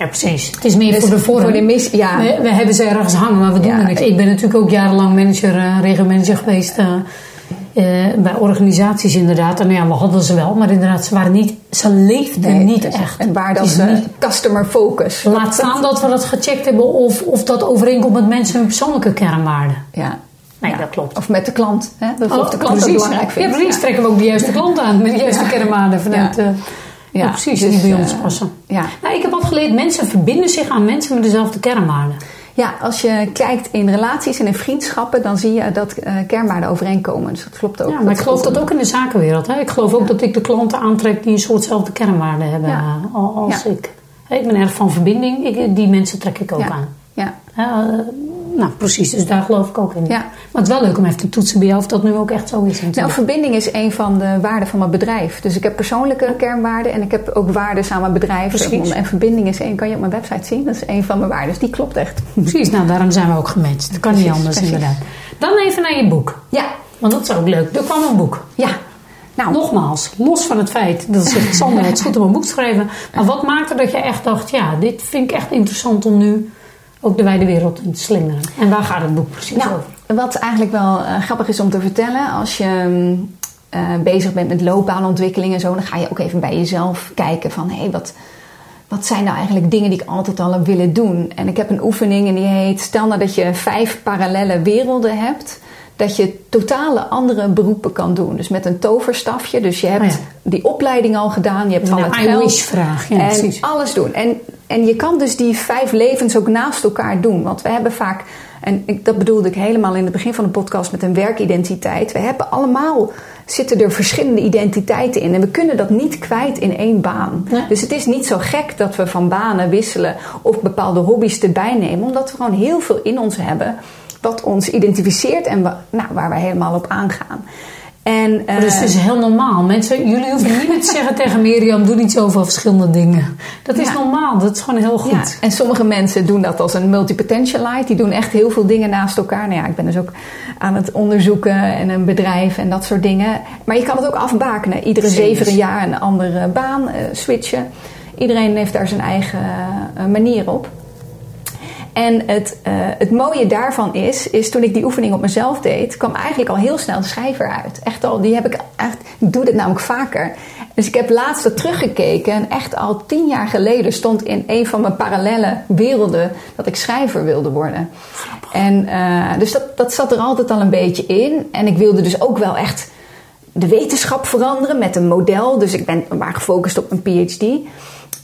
Ja, precies. Het is meer dus voor de vorm. Voor de mis, ja. we, we, hebben ze ergens hangen, maar we doen er niks. Ik ben natuurlijk ook jarenlang manager, uh, regiomanager geweest uh, uh, bij organisaties inderdaad. En nou ja, we hadden ze wel, maar inderdaad, ze waren niet, ze leefden nee, niet echt. En waar dat ze niet, customer focus. Laat staan dat we dat gecheckt hebben of, of dat overeenkomt met mensen hun persoonlijke kernwaarden. Ja. Nee, ja. dat klopt. Of met de klant. Hè? Dat oh, of de klant precies. belangrijk vindt. Ja, precies. Ja. Trekken we ook de juiste (laughs) klant aan met de juiste kernwaarden vanuit... Ja, precies, dus, die bij ons passen. Ja. Nou, ik heb altijd geleerd, mensen verbinden zich aan mensen met dezelfde kernwaarden. Ja, als je kijkt in relaties en in vriendschappen, dan zie je dat uh, kernwaarden overeenkomen. Dus dat klopt ook. Ja, maar ik geloof dat ook in de zakenwereld. Hè? Ik geloof ook ja. dat ik de klanten aantrek die een soortzelfde kernwaarden hebben ja. als ik. Ik ben erg van verbinding. Ik, die mensen trek ik ook aan. Ja. Uh, nou, precies. Dus daar geloof ik ook in. Ja. Maar het is wel leuk om even te toetsen bij jou of dat nu ook echt zo is. Nou, verbinding is een van de waarden van mijn bedrijf. Dus ik heb persoonlijke kernwaarden en ik heb ook waarden aan mijn bedrijf. Precies. En verbinding is één, kan je op mijn website zien. Dat is een van mijn waarden. Die klopt echt. (laughs) Precies, nou daarom zijn we ook gematcht. Dat kan precies, niet anders precies. inderdaad. Dan even naar je boek. Ja. Want dat is ook leuk. Er kwam een boek. Ja. Nou, nogmaals, los van het feit dat zegt Sander, het is goed om een boek te schrijven. Maar wat maakte dat je echt dacht, ja, dit vind ik echt interessant om nu ook de wijde wereld in slingeren. En waar gaat het boek precies nou, over? Wat eigenlijk wel uh, grappig is om te vertellen, als je uh, bezig bent met loopbaanontwikkeling en zo, dan ga je ook even bij jezelf kijken van hé, hey, wat, wat zijn nou eigenlijk dingen die ik altijd al heb willen doen? En ik heb een oefening en die heet: stel nou dat je vijf parallele werelden hebt dat je totale andere beroepen kan doen. Dus met een toverstafje. Dus je hebt oh ja. die opleiding al gedaan. Je hebt van het geld. vraag. Ja, en precies. alles doen. En, en je kan dus die vijf levens ook naast elkaar doen. Want we hebben vaak... En dat bedoelde ik helemaal in het begin van de podcast met een werkidentiteit. We hebben allemaal zitten er verschillende identiteiten in. En we kunnen dat niet kwijt in één baan. Ja. Dus het is niet zo gek dat we van banen wisselen of bepaalde hobby's erbij nemen. Omdat we gewoon heel veel in ons hebben wat ons identificeert en wa nou, waar wij helemaal op aangaan. En, uh, dus het is heel normaal. Mensen, jullie hoeven niet meer te zeggen (laughs) tegen Mirjam, doe niet zoveel verschillende dingen. Dat is ja. normaal, dat is gewoon heel goed. Ja. En sommige mensen doen dat als een multipotentialite. Die doen echt heel veel dingen naast elkaar. Nou ja, ik ben dus ook aan het onderzoeken en een bedrijf en dat soort dingen. Maar je kan het ook afbakenen. Iedere zeven jaar een andere baan uh, switchen. Iedereen heeft daar zijn eigen uh, manier op. En het, uh, het mooie daarvan is, is toen ik die oefening op mezelf deed, kwam eigenlijk al heel snel de schrijver uit. Echt al, die heb ik echt, ik doe dit namelijk vaker. Dus ik heb laatst er teruggekeken en echt al tien jaar geleden stond in een van mijn parallele werelden dat ik schrijver wilde worden. En uh, dus dat, dat zat er altijd al een beetje in. En ik wilde dus ook wel echt de wetenschap veranderen met een model. Dus ik ben maar gefocust op een PhD.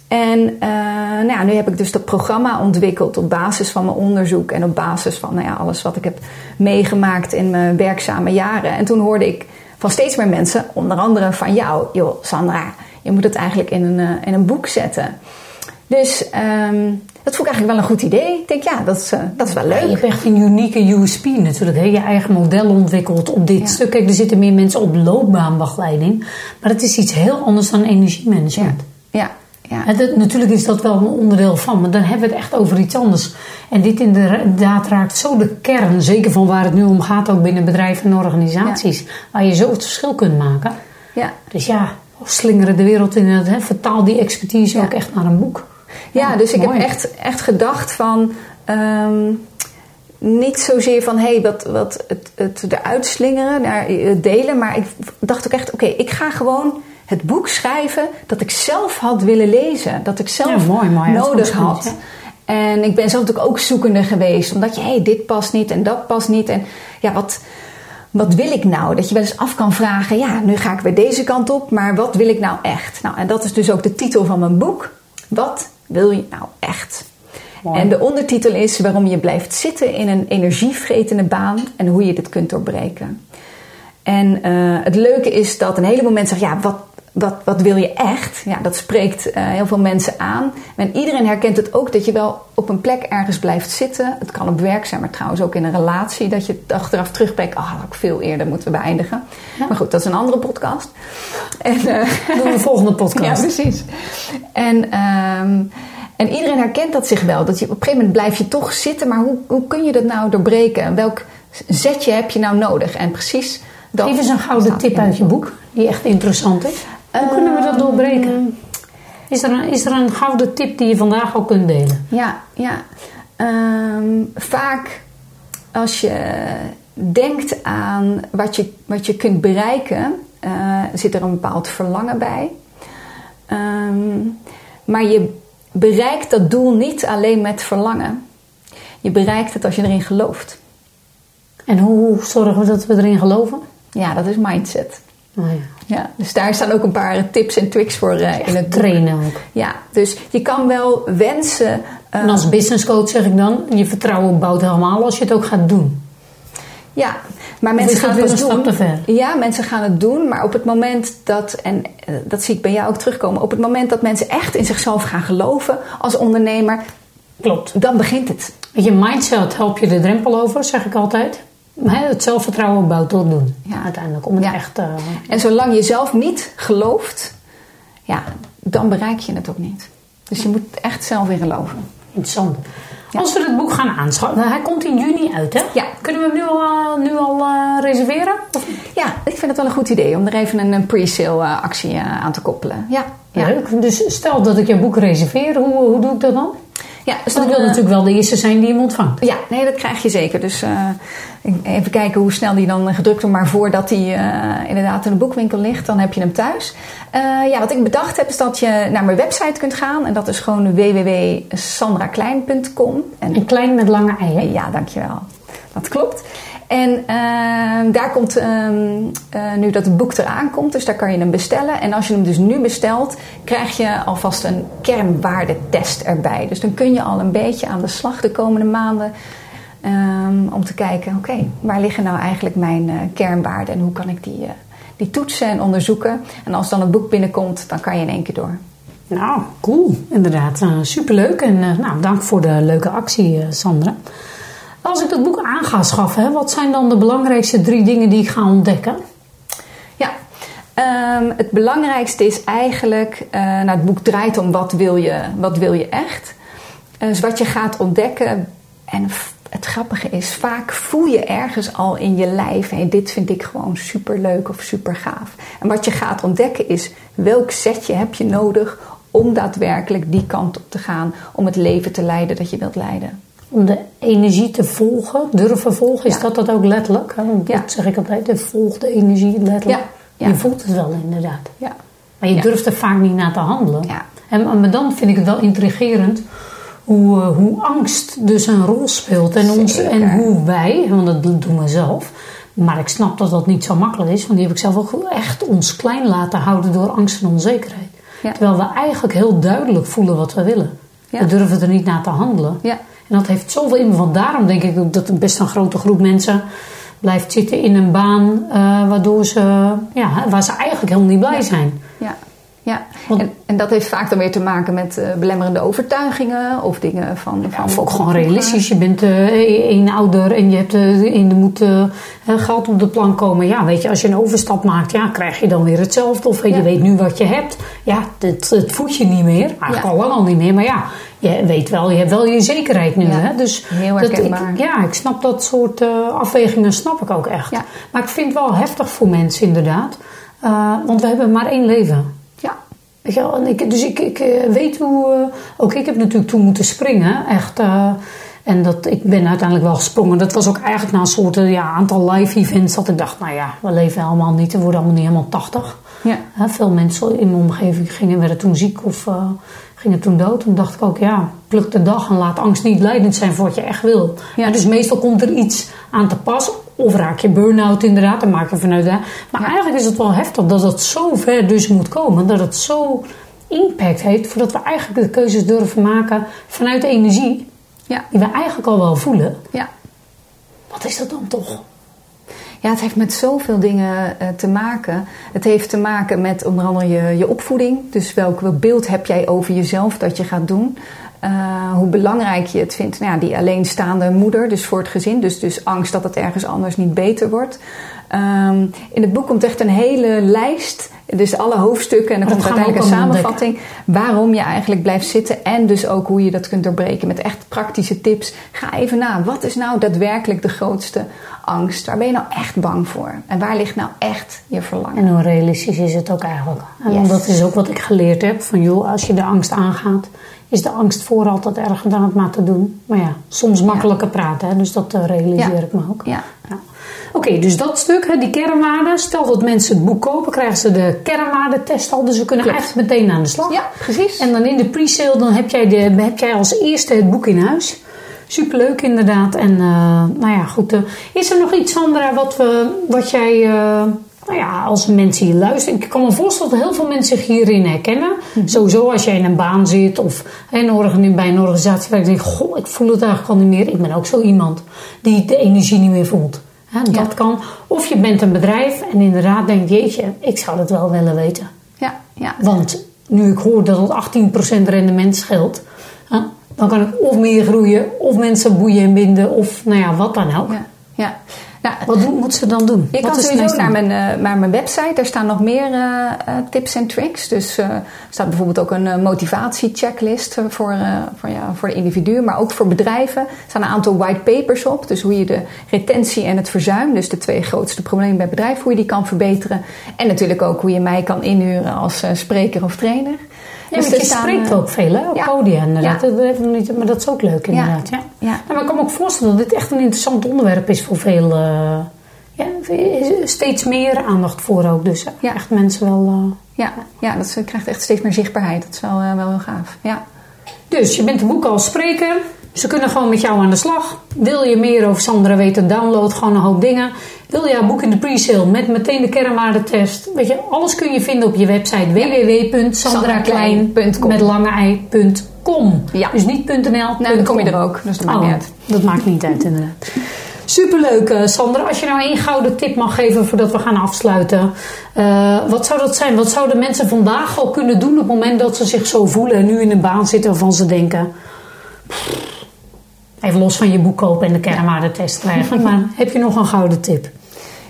En uh, nou ja, nu heb ik dus dat programma ontwikkeld op basis van mijn onderzoek en op basis van nou ja, alles wat ik heb meegemaakt in mijn werkzame jaren. En toen hoorde ik van steeds meer mensen, onder andere van jou, joh, Sandra, je moet het eigenlijk in een, uh, in een boek zetten. Dus um, dat vond ik eigenlijk wel een goed idee. Ik denk, ja, dat is, uh, dat is wel leuk. Ja, je hebt echt een unieke USP natuurlijk. Hè? Je eigen model ontwikkeld op dit ja. stuk. Kijk, er zitten meer mensen op loopbaanbegeleiding. Maar het is iets heel anders dan energiemanagement. Ja, ja. Ja. Dat, natuurlijk is dat wel een onderdeel van, maar dan hebben we het echt over iets anders. En dit inderdaad raakt zo de kern, zeker van waar het nu om gaat, ook binnen bedrijven en organisaties, ja. waar je zo het verschil kunt maken. Ja. Dus ja, slingeren de wereld in het, hè, vertaal die expertise ook echt naar een boek. Ja, dus ik Mooi. heb echt, echt gedacht van. Um, niet zozeer van hé, hey, wat, wat het, het eruit slingeren, naar het delen. Maar ik dacht ook echt, oké, okay, ik ga gewoon het boek schrijven dat ik zelf had willen lezen. Dat ik zelf ja, mooi, mooi. nodig had. Goed, en ik ben zelf natuurlijk ook zoekende geweest. Omdat je, hé, hey, dit past niet en dat past niet. En ja, wat, wat wil ik nou? Dat je wel eens af kan vragen, ja, nu ga ik weer deze kant op. Maar wat wil ik nou echt? Nou, en dat is dus ook de titel van mijn boek. Wat wil je nou echt? Mooi. En de ondertitel is waarom je blijft zitten in een energievretende baan en hoe je dit kunt doorbreken. En uh, het leuke is dat een heleboel mensen zeggen: ja, wat, wat, wat wil je echt? Ja, dat spreekt uh, heel veel mensen aan. En iedereen herkent het ook dat je wel op een plek ergens blijft zitten. Het kan op werk zijn, maar trouwens ook in een relatie. Dat je achteraf terugbrengt: ah, oh, had ik veel eerder moeten beëindigen. Ja. Maar goed, dat is een andere podcast. En, uh, Doen we de volgende podcast. (laughs) ja, precies. En. Um, en iedereen herkent dat zich wel. Dat je, op een gegeven moment blijf je toch zitten. Maar hoe, hoe kun je dat nou doorbreken? Welk zetje heb je nou nodig? En precies dat. Geef eens een gouden tip uit je boek. Die echt interessant is. Hoe uh, kunnen we dat doorbreken? Is er, een, is er een gouden tip die je vandaag ook kunt delen? Ja, ja. Um, vaak als je denkt aan wat je, wat je kunt bereiken, uh, zit er een bepaald verlangen bij. Um, maar je bereikt dat doel niet alleen met verlangen. Je bereikt het als je erin gelooft. En hoe zorgen we dat we erin geloven? Ja, dat is mindset. Oh ja. ja. dus daar staan ook een paar tips en tricks voor uh, in het trainen ook. Ja, dus je kan wel wensen. Uh, en als business coach zeg ik dan, je vertrouwen bouwt helemaal als je het ook gaat doen. Ja, maar mensen gaan het een doen. stap te ver. Ja, mensen gaan het doen, maar op het moment dat, en uh, dat zie ik bij jou ook terugkomen, op het moment dat mensen echt in zichzelf gaan geloven als ondernemer, klopt. Dan begint het. Je mindset help je de drempel over, zeg ik altijd. Het zelfvertrouwen bouwt tot doen. Ja. Uiteindelijk, om het ja. echt... Uh, en zolang je zelf niet gelooft, ja, dan bereik je het ook niet. Dus je moet echt zelf in geloven. Interessant. Ja. Als we het boek gaan aanschaffen, hij komt in juni uit, hè? Ja. Kunnen we hem nu al, uh, nu al uh, reserveren? Of? Ja, ik vind het wel een goed idee om er even een, een pre-sale actie aan te koppelen. Ja. ja. Leuk. Dus stel dat ik jouw boek reserveer, hoe, hoe doe ik dat dan? Ja, dus dan wil natuurlijk wel de eerste zijn die hem ontvangt. Ja, nee, dat krijg je zeker. Dus even kijken hoe snel die dan gedrukt wordt. Maar voordat die inderdaad in de boekwinkel ligt, dan heb je hem thuis. ja, wat ik bedacht heb, is dat je naar mijn website kunt gaan. En dat is gewoon www.sandraklein.com. En, en klein met lange eieren. Ja, dankjewel. Dat klopt. En uh, daar komt uh, uh, nu dat het boek eraan komt, dus daar kan je hem bestellen. En als je hem dus nu bestelt, krijg je alvast een kernwaardetest erbij. Dus dan kun je al een beetje aan de slag de komende maanden um, om te kijken: oké, waar liggen nou eigenlijk mijn uh, kernwaarden en hoe kan ik die, uh, die toetsen en onderzoeken? En als dan het boek binnenkomt, dan kan je in één keer door. Nou, cool. Inderdaad, superleuk. En nou, dank voor de leuke actie, Sandra. Als ik dat boek aan ga schaffen, wat zijn dan de belangrijkste drie dingen die ik ga ontdekken? Ja, um, het belangrijkste is eigenlijk, uh, nou, het boek draait om wat wil je, wat wil je echt. Uh, dus wat je gaat ontdekken, en het grappige is, vaak voel je ergens al in je lijf, hey, dit vind ik gewoon super leuk of super gaaf. En wat je gaat ontdekken is, welk setje heb je nodig om daadwerkelijk die kant op te gaan, om het leven te leiden dat je wilt leiden. Om de energie te volgen, durven volgen. Is Ja. dat dat ook letterlijk? Want Ja. Dat zeg ik altijd, volg de energie letterlijk. Ja. Je voelt het wel inderdaad. Ja. Maar je durft er vaak niet naar te handelen. Ja. En, maar dan vind ik het wel intrigerend hoe, eh, hoe angst dus een rol speelt. En, ons, Zeker. en hoe wij, want dat doen doen we zelf. Maar ik snap dat dat niet zo makkelijk is. Want die heb ik zelf ook echt ons klein laten houden door angst en onzekerheid. Ja. Terwijl we eigenlijk heel duidelijk voelen wat we willen. Ja. We durven er niet naar te handelen. Ja. En dat heeft zoveel in. Want daarom denk ik ook dat best een grote groep mensen blijft zitten in een baan eh, waardoor ze, ja, waar ze eigenlijk helemaal niet blij zijn. Ja, ja. Want- En, en dat heeft vaak dan weer te maken met eh, belemmerende overtuigingen of dingen van. van Of ook gewoon realistisch. Je bent eh een ouder en je hebt in de moet geld op de plank komen. Ja, weet je, als je een overstap maakt, ja, krijg je dan weer hetzelfde. Of Ja. je weet nu wat je hebt. Ja, het, het voedt je niet meer. Eigenlijk al lang al niet meer. Maar ja, je weet wel, je hebt wel je zekerheid nu. Ja. Hè? Dus Heel dat ik- ja, ik snap dat soort eh, afwegingen, snap ik ook echt. Ja. Maar ik vind het wel heftig voor mensen inderdaad. Eh, want we hebben maar één leven. Ja, Weet je wel, en ik, dus ik, ik eh, weet hoe. ook ik heb natuurlijk toen moeten springen. Echt. en dat, ik ben uiteindelijk wel gesprongen. Dat was ook eigenlijk na een soort ja, aantal live events. Dat ik dacht, nou ja, we leven helemaal niet. We worden allemaal niet helemaal 80. ja, veel mensen in mijn omgeving gingen, werden toen ziek of gingen toen dood. Toen dacht ik ook, ja, pluk de dag en laat angst niet leidend zijn voor wat je echt wil. Ja. Dus meestal komt er iets aan te pas. Of raak je burn-out inderdaad, dan maak je vanuit daar. Maar Ja. eigenlijk is het wel heftig dat het zo ver dus moet komen. Dat het zo impact heeft voordat we eigenlijk de keuzes durven maken vanuit de energie. ja, Die we eigenlijk al wel voelen. ja. Wat is dat dan toch? Ja, het heeft met zoveel dingen eh, te maken. Het heeft te maken met onder andere je, je opvoeding. Dus welk beeld heb jij over jezelf dat je gaat doen? Eh, hoe belangrijk je het vindt. Nou ja, die alleenstaande moeder, dus voor het gezin. Dus, dus angst dat het ergens anders niet beter wordt. Ehm, in het boek komt echt een hele lijst. Dus alle hoofdstukken. En dan komt uiteindelijk een samenvatting. Waarom je eigenlijk blijft zitten. En dus ook hoe je dat kunt doorbreken. Met echt praktische tips. Ga even na. Wat is nou daadwerkelijk de grootste angst? Waar ben je nou echt bang voor? En waar ligt nou echt je verlangen? En hoe realistisch is het ook eigenlijk? En Yes. dat is ook wat ik geleerd heb. Van joh, als je de angst aangaat, is de angst voor altijd erger dan het maar te doen. Maar ja, soms makkelijker praten. Hè? Dus dat eh, realiseer Ja. ik me ook. Ja. Oké, dus dat stuk, die kernwaarden. Stel dat mensen het boek kopen, krijgen ze de kernwaardetest al. Dus we kunnen Klopt. echt meteen aan de slag. Ja, precies. En dan in de pre-sale dan heb, jij de, heb jij als eerste het boek in huis. Superleuk inderdaad. En eh, nou ja, goed. eh, is er nog iets, Sandra, wat, we, wat jij... eh, nou ja, als mensen hier luisteren. Ik kan me voorstellen dat heel veel mensen zich hierin herkennen. Mhm. Sowieso als jij in een baan zit of een bij een organisatie waar je denkt: Goh, ik voel het eigenlijk al niet meer. Ik ben ook zo iemand die de energie niet meer voelt. Hè, dat Ja. kan. Of je bent een bedrijf en inderdaad denkt: Jeetje, ik zou dat wel willen weten. Ja, ja. Want nu ik hoor dat het 18% rendement scheelt, hè, dan kan ik of meer groeien, of mensen boeien en binden, of nou ja, wat dan ook. ja, ja. Nou, Wat moet ze dan doen? je Wat kan sowieso naar mijn, eh, naar mijn website. Daar staan nog meer eh, eh, tips en tricks. Dus er staat bijvoorbeeld ook een motivatie-checklist voor, voor, ja, voor de individu, maar ook voor bedrijven. Er staan een aantal white papers op. Dus hoe je de retentie en het verzuim, dus de twee grootste problemen bij bedrijven, hoe je die kan verbeteren. En natuurlijk ook hoe je mij kan inhuren als spreker of trainer. Dus je staan, spreekt eh, ook veel hè, op ja. podia inderdaad. Ja. Dat niet, maar dat is ook leuk inderdaad. Ja. Ja. Nou, maar ik kan me ook voorstellen dat dit echt een interessant onderwerp is voor veel... eh, ja, steeds meer aandacht voor ook. Dus Ja. echt mensen wel... eh, Ja, ja, dat krijgt echt steeds meer zichtbaarheid. Dat is wel, wel heel gaaf. Ja. Dus je bent een boek als spreker. Ze kunnen gewoon met jou aan de slag. Wil je meer over Sandra weten, download gewoon een hoop dingen. Wil je haar boek in de pre-sale met meteen de kernwaardetest. Weet je, alles kun je vinden op je website www.sandraklein.com met lange. Ja. Dus niet .nl. Nou, dan kom je er ook. Dus dat maakt Oh, niet uit. Dat maakt niet uit inderdaad. Superleuk, eh, Sandra. Als je nou één gouden tip mag geven voordat we gaan afsluiten. eh, wat zou dat zijn? Wat zouden mensen vandaag al kunnen doen op het moment dat ze zich zo voelen en nu in een baan zitten waarvan ze denken. Even los van je boek kopen en de kernwaardetest krijgen. (laughs) Maar heb je nog een gouden tip?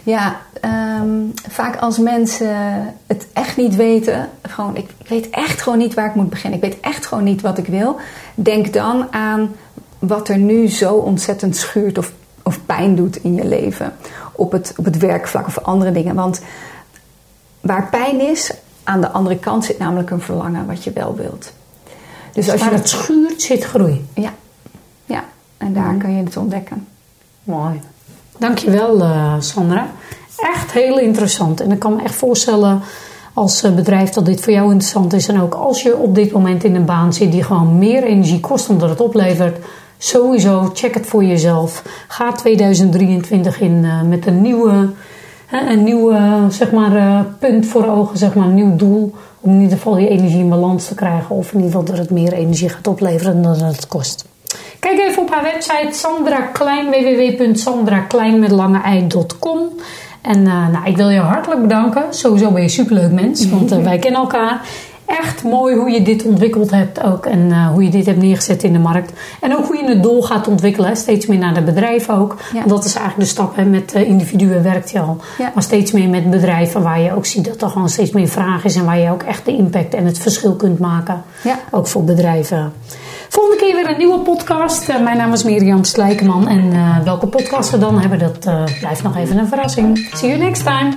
Ja, ehm, vaak als mensen het echt niet weten, gewoon, ik, ik weet echt gewoon niet waar ik moet beginnen. Ik weet echt gewoon niet wat ik wil. Denk dan aan wat er nu zo ontzettend schuurt of, of pijn doet in je leven. Op het, op het werkvlak of andere dingen. Want waar pijn is, aan de andere kant zit namelijk een verlangen wat je wel wilt. Dus als je Waar het schuurt zit groei. ja, ja. En daar kun je het ontdekken. Mooi. Dankjewel uh, Sandra. Echt heel interessant. En ik kan me echt voorstellen als eh, bedrijf dat dit voor jou interessant is. En ook als je op dit moment in een baan zit die gewoon meer energie kost dan dat het oplevert. Sowieso, check het voor jezelf. Ga 2023 in uh, met een nieuwe, een nieuwe zeg maar, punt voor ogen, zeg maar, een nieuw doel. Om in ieder geval je energie in balans te krijgen. Of in ieder geval dat het meer energie gaat opleveren dan dat het kost. Kijk even op haar website Sandra Klein, www.sandrakleinmetlangeei.com. En uh, nou, ik wil je hartelijk bedanken. Sowieso ben je een superleuk mens, want uh, wij kennen elkaar. Echt mooi hoe je dit ontwikkeld hebt ook. En uh, hoe je dit hebt neergezet in de markt. En ook hoe je het doel gaat ontwikkelen. Steeds meer naar de bedrijven ook. Ja. Want dat is eigenlijk de stap. Hè. Met individuen werkt je al. Ja. Maar steeds meer met bedrijven waar je ook ziet dat er gewoon steeds meer vraag is. En waar je ook echt de impact en het verschil kunt maken. Ja. Ook voor bedrijven. Volgende keer weer een nieuwe podcast. Uh, mijn naam is Mirjam Slijkeman. En uh, welke podcast we dan hebben, dat uh, blijft nog even een verrassing. See you next time.